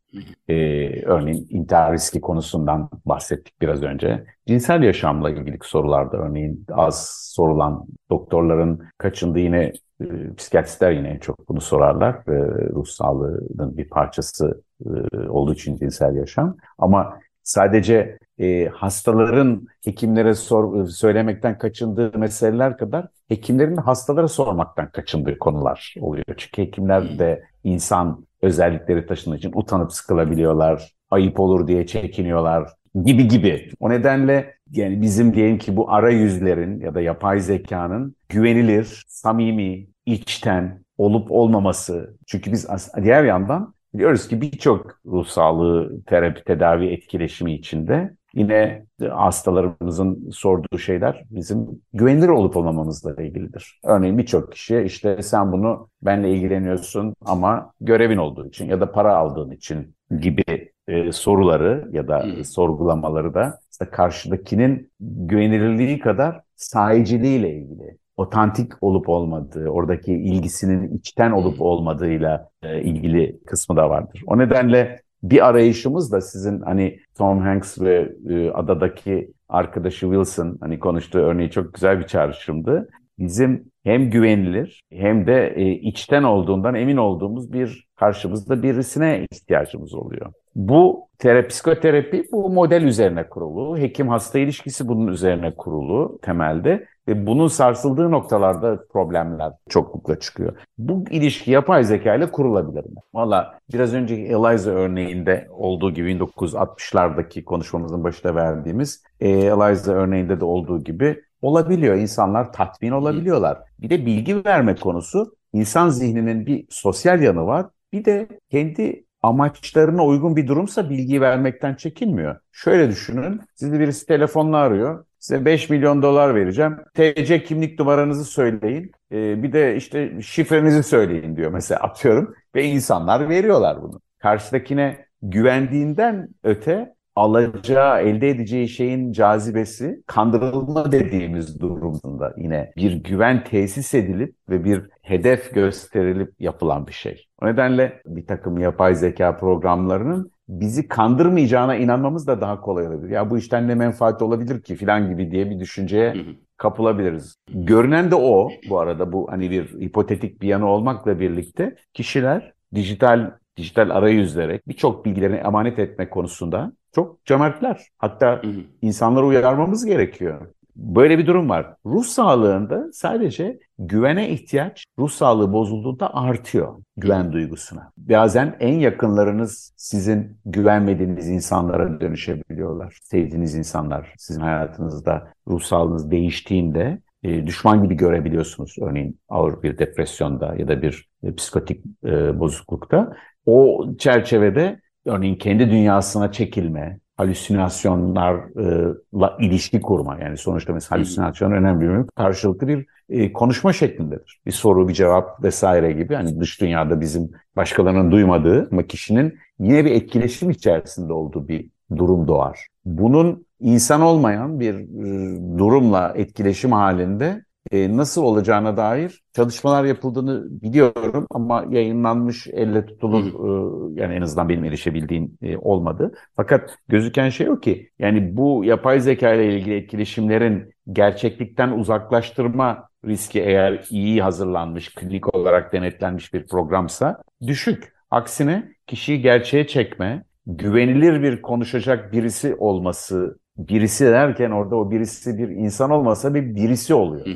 Ee, örneğin intihar riski konusundan bahsettik biraz önce. Cinsel yaşamla ilgili sorularda örneğin az sorulan doktorların kaçındığı yine e, psikiyatristler yine çok bunu sorarlar. E, ruh sağlığının bir parçası e, olduğu için cinsel yaşam. Ama sadece e, hastaların hekimlere sor, söylemekten kaçındığı meseleler kadar hekimlerin hastalara sormaktan kaçındığı konular oluyor. Çünkü hekimler de insan özellikleri taşıdığı için utanıp sıkılabiliyorlar, ayıp olur diye çekiniyorlar gibi gibi. O nedenle yani bizim diyelim ki bu arayüzlerin ya da yapay zekanın güvenilir, samimi, içten olup olmaması. Çünkü biz diğer yandan biliyoruz ki birçok ruh sağlığı, terapi, tedavi etkileşimi içinde yine hastalarımızın sorduğu şeyler bizim güvenilir olup olmamamızla ilgilidir. Örneğin birçok kişi işte sen bunu benle ilgileniyorsun ama görevin olduğu için ya da para aldığın için gibi e, soruları ya da hmm. sorgulamaları da işte karşıdakinin güvenilirliği kadar sahiciliğiyle ilgili otantik olup olmadığı, oradaki ilgisinin içten olup olmadığıyla e, ilgili kısmı da vardır. O nedenle bir arayışımız da sizin hani Tom Hanks ve e, adadaki arkadaşı Wilson hani konuştuğu örneği çok güzel bir çağrışımdı. Bizim hem güvenilir hem de e, içten olduğundan emin olduğumuz bir karşımızda birisine ihtiyacımız oluyor. Bu terapi, psikoterapi bu model üzerine kurulu. Hekim-hasta ilişkisi bunun üzerine kurulu temelde. Ve bunun sarsıldığı noktalarda problemler çoklukla çıkıyor. Bu ilişki yapay zeka ile kurulabilir mi? Valla biraz önceki Eliza örneğinde olduğu gibi 1960'lardaki konuşmamızın başında verdiğimiz e, Eliza örneğinde de olduğu gibi olabiliyor. İnsanlar tatmin olabiliyorlar. Bir de bilgi verme konusu insan zihninin bir sosyal yanı var. Bir de kendi amaçlarına uygun bir durumsa bilgi vermekten çekinmiyor. Şöyle düşünün, sizi birisi telefonla arıyor. Size 5 milyon dolar vereceğim. TC kimlik numaranızı söyleyin. Ee, bir de işte şifrenizi söyleyin diyor mesela atıyorum. Ve insanlar veriyorlar bunu. Karşıdakine güvendiğinden öte alacağı, elde edeceği şeyin cazibesi kandırılma dediğimiz durumunda yine bir güven tesis edilip ve bir hedef gösterilip yapılan bir şey. O nedenle bir takım yapay zeka programlarının bizi kandırmayacağına inanmamız da daha kolay olabilir. Ya bu işten ne menfaat olabilir ki filan gibi diye bir düşünceye kapılabiliriz. Görünen de o bu arada bu hani bir hipotetik bir yanı olmakla birlikte kişiler dijital dijital arayüzlere birçok bilgilerini emanet etme konusunda çok cömertler. Hatta insanları uyarmamız gerekiyor. Böyle bir durum var. Ruh sağlığında sadece güvene ihtiyaç ruh sağlığı bozulduğunda artıyor güven duygusuna. Bazen en yakınlarınız sizin güvenmediğiniz insanlara dönüşebiliyorlar. Sevdiğiniz insanlar sizin hayatınızda ruh sağlığınız değiştiğinde e, düşman gibi görebiliyorsunuz. Örneğin ağır bir depresyonda ya da bir e, psikotik e, bozuklukta. O çerçevede örneğin kendi dünyasına çekilme, halüsinasyonlarla ilişki kurma. Yani sonuçta mesela halüsinasyon önemli bir karşılıklı bir e, konuşma şeklindedir. Bir soru, bir cevap vesaire gibi. Hani dış dünyada bizim başkalarının duymadığı ama kişinin yine bir etkileşim içerisinde olduğu bir durum doğar. Bunun insan olmayan bir e, durumla etkileşim halinde e, nasıl olacağına dair çalışmalar yapıldığını biliyorum ama yayınlanmış elle tutulur e, yani en azından benim erişebildiğim e, olmadı. Fakat gözüken şey o ki yani bu yapay zeka ile ilgili etkileşimlerin gerçeklikten uzaklaştırma riski eğer iyi hazırlanmış, klinik olarak denetlenmiş bir programsa düşük. Aksine kişiyi gerçeğe çekme, güvenilir bir konuşacak birisi olması birisi derken orada o birisi bir insan olmasa bir birisi oluyor.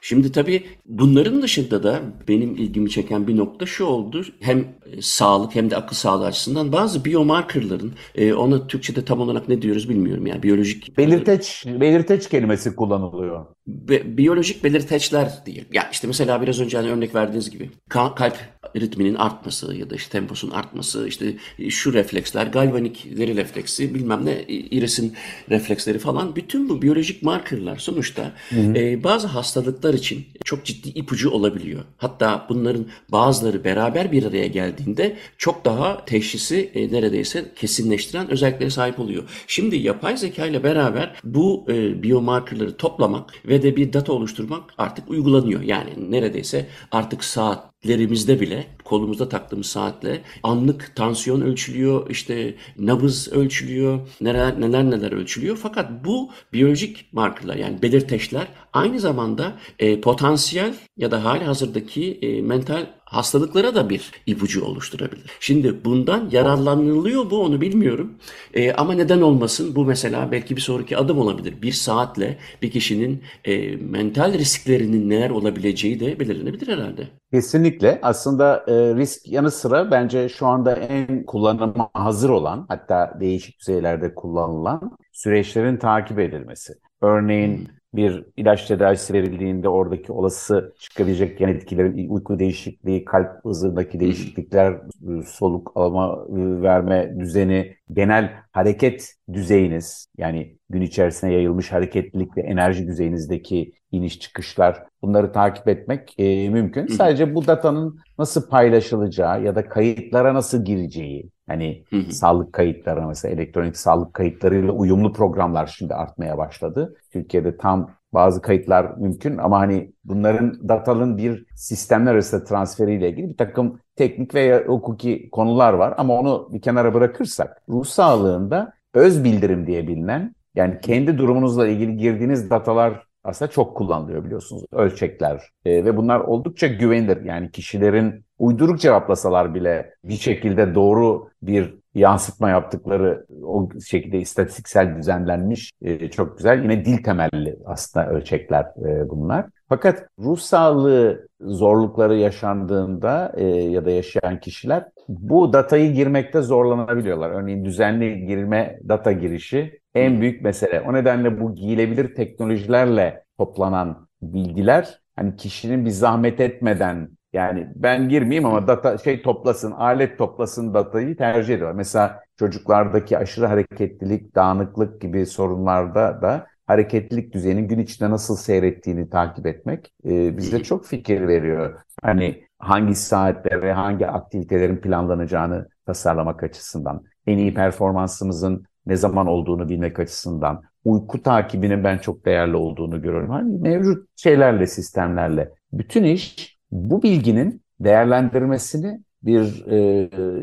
Şimdi tabii bunların dışında da benim ilgimi çeken bir nokta şu oldu. Hem sağlık hem de akıl sağlığı açısından bazı biomarkerların e, ona Türkçe'de tam olarak ne diyoruz bilmiyorum yani biyolojik belirteç belirteç kelimesi kullanılıyor. Be, biyolojik belirteçler diye. Ya işte mesela biraz önce hani örnek verdiğiniz gibi kalp ritminin artması ya da işte temposun artması işte şu refleksler galvanikleri refleksi bilmem ne irisin refleksleri falan bütün bu biyolojik markerlar sonuçta e, bazı hastalıklar için çok ciddi ipucu olabiliyor. Hatta bunların bazıları beraber bir araya geldiğinde çok daha teşhisi e, neredeyse kesinleştiren özelliklere sahip oluyor. Şimdi yapay zeka ile beraber bu e, biomarkerları toplamak ve de bir data oluşturmak artık uygulanıyor. Yani neredeyse artık saat lerimizde bile kolumuzda taktığımız saatle anlık tansiyon ölçülüyor, işte nabız ölçülüyor, neler neler neler ölçülüyor. Fakat bu biyolojik markerlar yani belirteçler aynı zamanda e, potansiyel ya da hali hazırdaki e, mental hastalıklara da bir ipucu oluşturabilir. Şimdi bundan yararlanılıyor bu onu bilmiyorum. E, ama neden olmasın bu mesela belki bir sonraki adım olabilir. Bir saatle bir kişinin e, mental risklerinin neler olabileceği de belirlenebilir herhalde. Kesinlikle. Aslında e, risk yanı sıra bence şu anda en kullanıma hazır olan hatta değişik düzeylerde kullanılan süreçlerin takip edilmesi. Örneğin hmm bir ilaç tedavisi verildiğinde oradaki olası çıkabilecek yan etkilerin uyku değişikliği, kalp hızındaki değişiklikler, soluk alma verme düzeni, genel hareket düzeyiniz yani gün içerisinde yayılmış hareketlilik ve enerji düzeyinizdeki iniş çıkışlar bunları takip etmek e, mümkün. Sadece bu datanın nasıl paylaşılacağı ya da kayıtlara nasıl gireceği Hani hı hı. sağlık kayıtları mesela elektronik sağlık kayıtlarıyla uyumlu programlar şimdi artmaya başladı. Türkiye'de tam bazı kayıtlar mümkün ama hani bunların datalın bir sistemler arası transferiyle ilgili bir takım teknik veya hukuki konular var ama onu bir kenara bırakırsak ruh sağlığında öz bildirim diye bilinen yani kendi durumunuzla ilgili girdiğiniz datalar aslında çok kullanılıyor biliyorsunuz ölçekler e, ve bunlar oldukça güvenilir yani kişilerin uyduruk cevaplasalar bile bir şekilde doğru bir yansıtma yaptıkları o şekilde istatistiksel düzenlenmiş e, çok güzel yine dil temelli aslında ölçekler e, bunlar. Fakat ruh sağlığı zorlukları yaşandığında e, ya da yaşayan kişiler bu datayı girmekte zorlanabiliyorlar. Örneğin düzenli girme data girişi en büyük mesele. O nedenle bu giyilebilir teknolojilerle toplanan bilgiler hani kişinin bir zahmet etmeden yani ben girmeyeyim ama data şey toplasın, alet toplasın datayı tercih ediyor. Mesela çocuklardaki aşırı hareketlilik, dağınıklık gibi sorunlarda da hareketlilik düzeyinin gün içinde nasıl seyrettiğini takip etmek e, bize çok fikir veriyor. Hani hangi saatte ve hangi aktivitelerin planlanacağını tasarlamak açısından, en iyi performansımızın ne zaman olduğunu bilmek açısından, uyku takibinin ben çok değerli olduğunu görüyorum. Hani mevcut şeylerle, sistemlerle. Bütün iş bu bilginin değerlendirmesini bir e,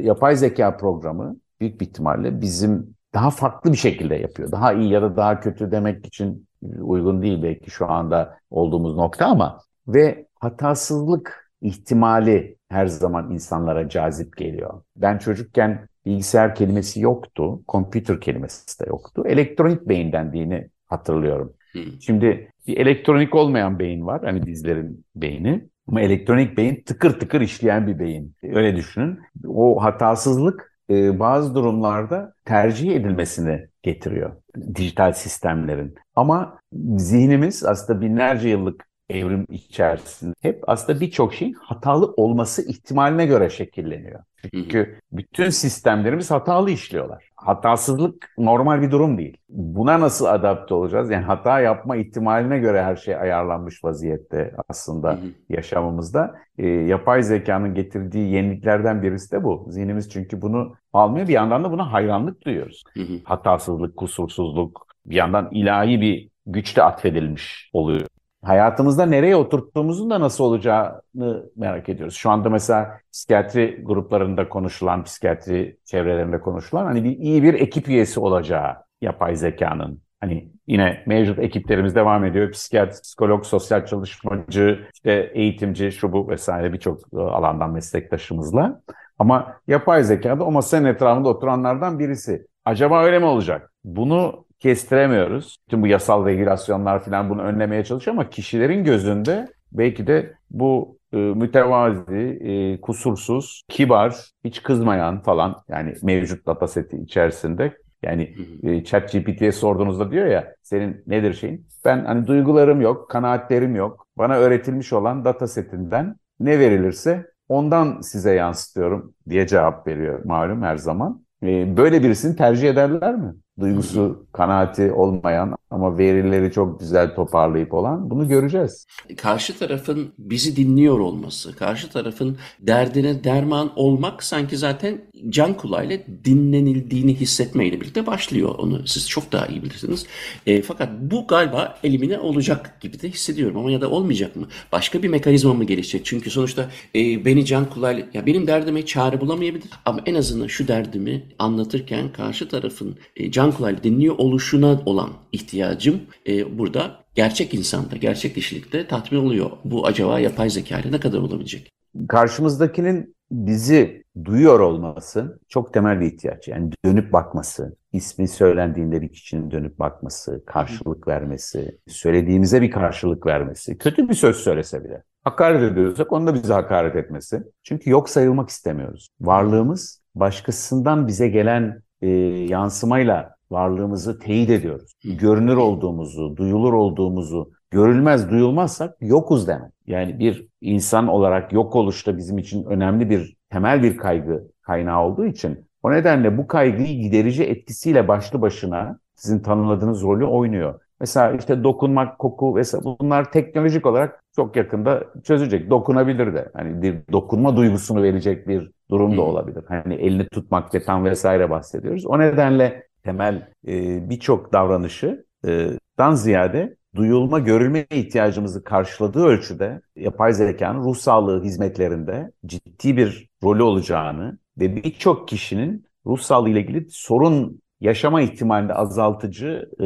yapay zeka programı büyük bir ihtimalle bizim daha farklı bir şekilde yapıyor. Daha iyi ya da daha kötü demek için uygun değil belki şu anda olduğumuz nokta ama ve hatasızlık ihtimali her zaman insanlara cazip geliyor. Ben çocukken bilgisayar kelimesi yoktu, computer kelimesi de yoktu. Elektronik beyin dendiğini hatırlıyorum. Şimdi bir elektronik olmayan beyin var, hani bizlerin beyni. Ama elektronik beyin tıkır tıkır işleyen bir beyin. Öyle düşünün. O hatasızlık e, bazı durumlarda tercih edilmesini getiriyor dijital sistemlerin. Ama zihnimiz aslında binlerce yıllık evrim içerisinde hep aslında birçok şeyin hatalı olması ihtimaline göre şekilleniyor. Çünkü bütün sistemlerimiz hatalı işliyorlar. Hatasızlık normal bir durum değil. Buna nasıl adapte olacağız? Yani hata yapma ihtimaline göre her şey ayarlanmış vaziyette aslında yaşamımızda. E, yapay zekanın getirdiği yeniliklerden birisi de bu. Zihnimiz çünkü bunu almıyor. Bir yandan da buna hayranlık duyuyoruz. Hatasızlık, kusursuzluk, bir yandan ilahi bir güç de atfedilmiş oluyor hayatımızda nereye oturttuğumuzun da nasıl olacağını merak ediyoruz. Şu anda mesela psikiyatri gruplarında konuşulan, psikiyatri çevrelerinde konuşulan hani bir iyi bir ekip üyesi olacağı yapay zekanın. Hani yine mevcut ekiplerimiz devam ediyor. Psikiyatri, psikolog, sosyal çalışmacı, işte eğitimci, şu bu vesaire birçok alandan meslektaşımızla. Ama yapay zeka da o masanın etrafında oturanlardan birisi. Acaba öyle mi olacak? Bunu kestiremiyoruz. Tüm bu yasal regülasyonlar falan bunu önlemeye çalışıyor ama kişilerin gözünde belki de bu e, mütevazi, e, kusursuz, kibar, hiç kızmayan falan yani mevcut dataseti içerisinde yani e, ChatGPT'ye sorduğunuzda diyor ya senin nedir şeyin? Ben hani duygularım yok, kanaatlerim yok. Bana öğretilmiş olan datasetinden ne verilirse ondan size yansıtıyorum diye cevap veriyor malum her zaman. E, böyle birisini tercih ederler mi? Duygusu, kanaati olmayan ama verileri çok güzel toparlayıp olan bunu göreceğiz. Karşı tarafın bizi dinliyor olması, karşı tarafın derdine derman olmak sanki zaten can kulağıyla dinlenildiğini hissetmeyle birlikte başlıyor. Onu siz çok daha iyi bilirsiniz. E, fakat bu galiba elimine olacak gibi de hissediyorum ama ya da olmayacak mı? Başka bir mekanizma mı gelişecek? Çünkü sonuçta e, beni can kulağıyla, ya benim derdime çare bulamayabilir ama en azından şu derdimi anlatırken karşı tarafın e, can kulağıyla dinliyor oluşuna olan ihtiyacım e, burada gerçek insanda, gerçek kişilikte tatmin oluyor. Bu acaba yapay zeka ile ne kadar olabilecek? karşımızdakinin bizi duyuyor olması çok temel bir ihtiyaç. Yani dönüp bakması, ismi söylendiğinde bir kişinin dönüp bakması, karşılık vermesi, söylediğimize bir karşılık vermesi, kötü bir söz söylese bile. Hakaret ediyorsak onu da bize hakaret etmesi. Çünkü yok sayılmak istemiyoruz. Varlığımız başkasından bize gelen e, yansımayla varlığımızı teyit ediyoruz. Görünür olduğumuzu, duyulur olduğumuzu, görülmez duyulmazsak yokuz demek. Yani bir insan olarak yok oluşta bizim için önemli bir temel bir kaygı kaynağı olduğu için o nedenle bu kaygıyı giderici etkisiyle başlı başına sizin tanımladığınız rolü oynuyor. Mesela işte dokunmak, koku vesaire bunlar teknolojik olarak çok yakında çözecek. Dokunabilir de. Hani bir dokunma duygusunu verecek bir durum da olabilir. Hani elini tutmak tam vesaire bahsediyoruz. O nedenle temel e, birçok davranışı e, dan ziyade duyulma, görülme ihtiyacımızı karşıladığı ölçüde yapay zekanın ruh sağlığı hizmetlerinde ciddi bir rolü olacağını ve birçok kişinin ruh sağlığı ile ilgili sorun yaşama ihtimalini azaltıcı, e,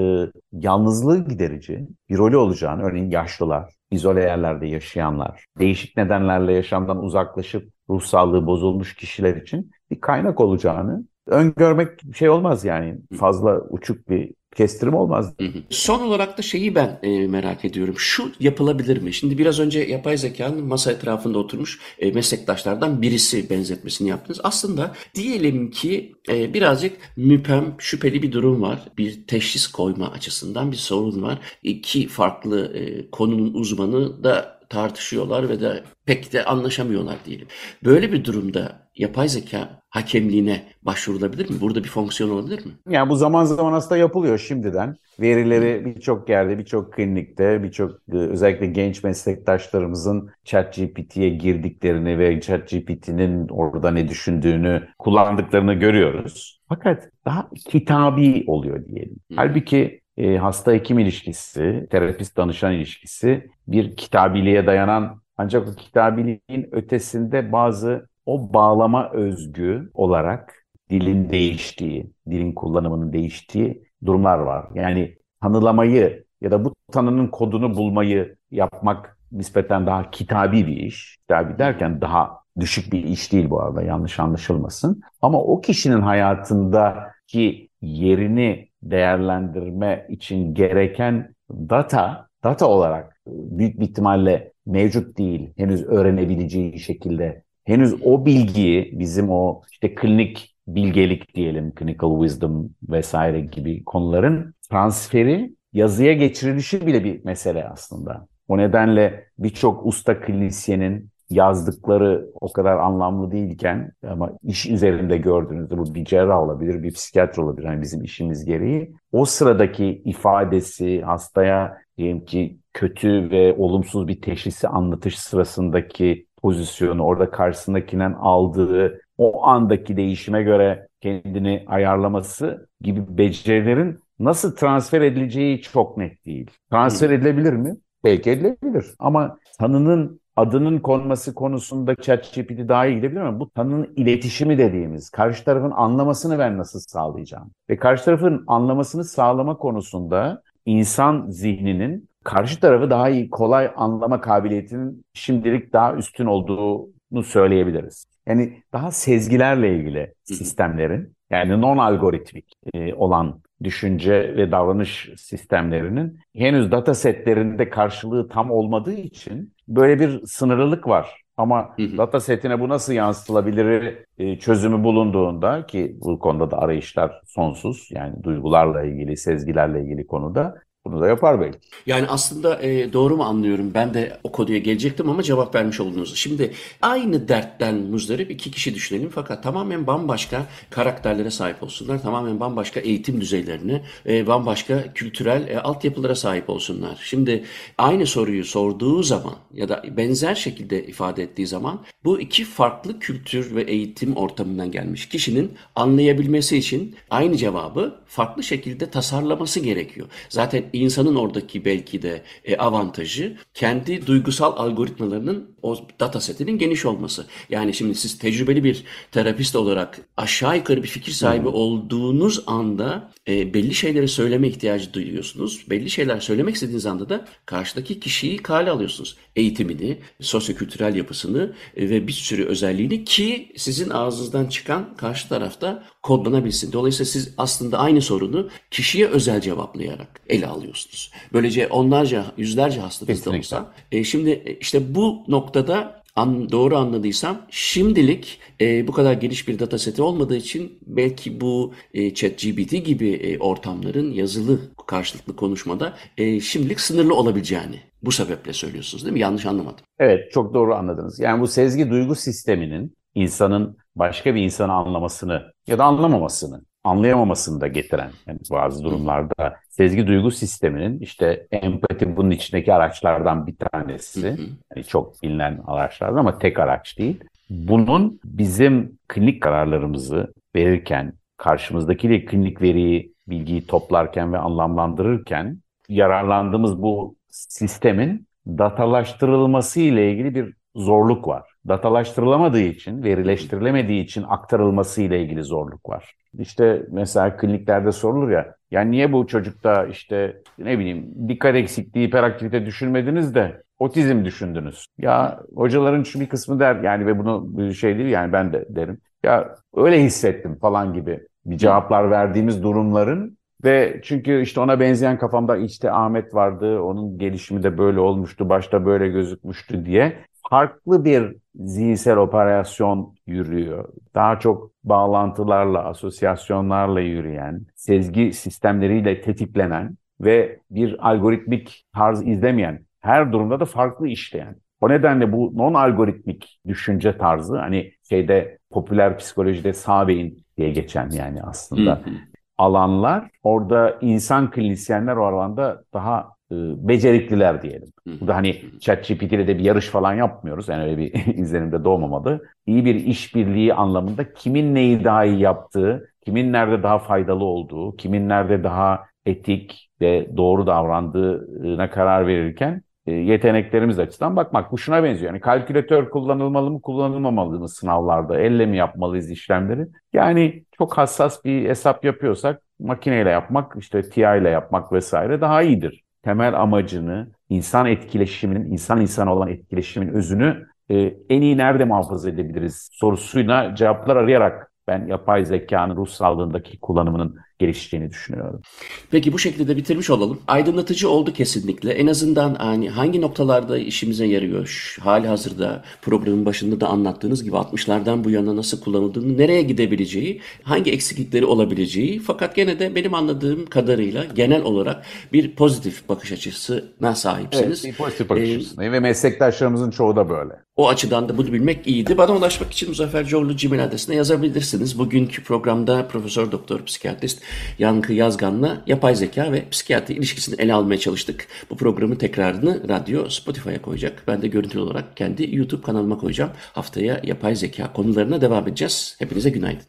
yalnızlığı giderici bir rolü olacağını, örneğin yaşlılar, izole yerlerde yaşayanlar, değişik nedenlerle yaşamdan uzaklaşıp ruh sağlığı bozulmuş kişiler için bir kaynak olacağını öngörmek şey olmaz yani fazla uçuk bir kestirim olmaz. Son olarak da şeyi ben e, merak ediyorum. Şu yapılabilir mi? Şimdi biraz önce yapay zekanın masa etrafında oturmuş e, meslektaşlardan birisi benzetmesini yaptınız. Aslında diyelim ki e, birazcık müpem, şüpheli bir durum var. Bir teşhis koyma açısından bir sorun var. İki farklı e, konunun uzmanı da tartışıyorlar ve de pek de anlaşamıyorlar diyelim. Böyle bir durumda yapay zeka hakemliğine başvurulabilir mi? Burada bir fonksiyon olabilir mi? Yani bu zaman zaman aslında yapılıyor şimdiden. Verileri birçok yerde, birçok klinikte, birçok e, özellikle genç meslektaşlarımızın ChatGPT'ye girdiklerini ve ChatGPT'nin orada ne düşündüğünü kullandıklarını görüyoruz. Fakat daha kitabi oluyor diyelim. Halbuki e, hasta hekim ilişkisi, terapist danışan ilişkisi bir kitabiliğe dayanan ancak o kitabiliğin ötesinde bazı o bağlama özgü olarak dilin değiştiği, dilin kullanımının değiştiği durumlar var. Yani tanılamayı ya da bu tanının kodunu bulmayı yapmak nispeten daha kitabi bir iş. Kitabi derken daha düşük bir iş değil bu arada yanlış anlaşılmasın. Ama o kişinin hayatındaki yerini değerlendirme için gereken data, data olarak büyük bir ihtimalle mevcut değil. Henüz öğrenebileceği şekilde. Henüz o bilgiyi bizim o işte klinik bilgelik diyelim, clinical wisdom vesaire gibi konuların transferi yazıya geçirilişi bile bir mesele aslında. O nedenle birçok usta klinisyenin yazdıkları o kadar anlamlı değilken ama iş üzerinde gördüğünüzde bu bir cerrah olabilir, bir psikiyatr olabilir. Yani bizim işimiz gereği. O sıradaki ifadesi hastaya diyelim ki kötü ve olumsuz bir teşhisi anlatış sırasındaki pozisyonu, orada karşısındakinden aldığı o andaki değişime göre kendini ayarlaması gibi becerilerin nasıl transfer edileceği çok net değil. Transfer edilebilir mi? Belki edilebilir ama tanının adının konması konusunda ChatGPT daha iyi gidebilir ama bu tanının iletişimi dediğimiz, karşı tarafın anlamasını ben nasıl sağlayacağım? Ve karşı tarafın anlamasını sağlama konusunda insan zihninin karşı tarafı daha iyi, kolay anlama kabiliyetinin şimdilik daha üstün olduğunu söyleyebiliriz. Yani daha sezgilerle ilgili sistemlerin, yani non-algoritmik e, olan düşünce ve davranış sistemlerinin henüz data setlerinde karşılığı tam olmadığı için böyle bir sınırlılık var. Ama data setine bu nasıl yansıtılabilir e, çözümü bulunduğunda ki bu konuda da arayışlar sonsuz yani duygularla ilgili, sezgilerle ilgili konuda bunu da yapar belki. Yani aslında e, doğru mu anlıyorum? Ben de o konuya gelecektim ama cevap vermiş oldunuz. Şimdi aynı dertten muzdarip iki kişi düşünelim fakat tamamen bambaşka karakterlere sahip olsunlar. Tamamen bambaşka eğitim düzeylerine, e, bambaşka kültürel e, altyapılara sahip olsunlar. Şimdi aynı soruyu sorduğu zaman ya da benzer şekilde ifade ettiği zaman bu iki farklı kültür ve eğitim ortamından gelmiş kişinin anlayabilmesi için aynı cevabı farklı şekilde tasarlaması gerekiyor. Zaten insanın oradaki belki de e, avantajı kendi duygusal algoritmalarının o datasetinin geniş olması. Yani şimdi siz tecrübeli bir terapist olarak aşağı yukarı bir fikir sahibi olduğunuz anda e, belli şeyleri söyleme ihtiyacı duyuyorsunuz. Belli şeyler söylemek istediğiniz anda da karşıdaki kişiyi kale alıyorsunuz. Eğitimini, sosyokültürel yapısını e, ve bir sürü özelliğini ki sizin ağzınızdan çıkan karşı tarafta kodlanabilsin. Dolayısıyla siz aslında aynı sorunu kişiye özel cevaplayarak ele alıyorsunuz. Böylece onlarca, yüzlerce hastanızda olsa. E, şimdi e, işte bu noktada an, doğru anladıysam şimdilik e, bu kadar geniş bir dataseti olmadığı için belki bu e, ChatGPT gibi e, ortamların yazılı karşılıklı konuşmada e, şimdilik sınırlı olabileceğini bu sebeple söylüyorsunuz değil mi? Yanlış anlamadım. Evet çok doğru anladınız. Yani bu sezgi duygu sisteminin insanın başka bir insanı anlamasını ya da anlamamasını, anlayamamasını da getiren yani bazı durumlarda sezgi duygu sisteminin işte empati bunun içindeki araçlardan bir tanesi. Yani çok bilinen araçlardan ama tek araç değil. Bunun bizim klinik kararlarımızı verirken, karşımızdakiyle klinik veriyi, bilgiyi toplarken ve anlamlandırırken yararlandığımız bu sistemin datalaştırılması ile ilgili bir zorluk var. Datalaştırılamadığı için, verileştirilemediği için aktarılması ile ilgili zorluk var. İşte mesela kliniklerde sorulur ya, yani niye bu çocukta işte ne bileyim dikkat eksikliği, hiperaktivite düşünmediniz de otizm düşündünüz. Ya hocaların şu bir kısmı der yani ve bunu şey değil yani ben de derim. Ya öyle hissettim falan gibi bir cevaplar verdiğimiz durumların ve çünkü işte ona benzeyen kafamda işte Ahmet vardı, onun gelişimi de böyle olmuştu, başta böyle gözükmüştü diye farklı bir zihinsel operasyon yürüyor. Daha çok bağlantılarla, asosyasyonlarla yürüyen, sezgi sistemleriyle tetiklenen ve bir algoritmik tarz izlemeyen, her durumda da farklı işleyen. O nedenle bu non-algoritmik düşünce tarzı hani şeyde popüler psikolojide sağ beyin diye geçen yani aslında alanlar orada insan klinisyenler o alanda daha becerikliler diyelim. Bu da hani ChatGPT ile de bir yarış falan yapmıyoruz. Yani öyle bir izlenimde doğmamalı. İyi bir işbirliği anlamında kimin neyi daha iyi yaptığı, kimin nerede daha faydalı olduğu, kimin nerede daha etik ve doğru davrandığına karar verirken e, yeteneklerimiz açısından bakmak. Bu şuna benziyor. Yani kalkülatör kullanılmalı mı kullanılmamalı mı sınavlarda? Elle mi yapmalıyız işlemleri? Yani çok hassas bir hesap yapıyorsak makineyle yapmak, işte TI ile yapmak vesaire daha iyidir. Temel amacını, insan etkileşiminin, insan insana olan etkileşimin özünü e, en iyi nerede muhafaza edebiliriz sorusuyla cevaplar arayarak ben yapay zekanın ruh sağlığındaki kullanımının gelişeceğini düşünüyorum. Peki bu şekilde bitirmiş olalım. Aydınlatıcı oldu kesinlikle. En azından hani hangi noktalarda işimize yarıyor? Hali hazırda programın başında da anlattığınız gibi 60'lardan bu yana nasıl kullanıldığını, nereye gidebileceği, hangi eksiklikleri olabileceği fakat gene de benim anladığım kadarıyla genel olarak bir pozitif bakış açısına sahipsiniz. Evet, bir pozitif bakış açısı. Ee, ve meslektaşlarımızın çoğu da böyle. O açıdan da bunu bilmek iyiydi. Bana ulaşmak için Muzaffer Coğlu Gmail adresine yazabilirsiniz. Bugünkü programda Profesör Doktor Psikiyatrist Yankı Yazgan'la yapay zeka ve psikiyatri ilişkisini ele almaya çalıştık. Bu programı tekrarını radyo Spotify'a koyacak. Ben de görüntülü olarak kendi YouTube kanalıma koyacağım. Haftaya yapay zeka konularına devam edeceğiz. Hepinize günaydın.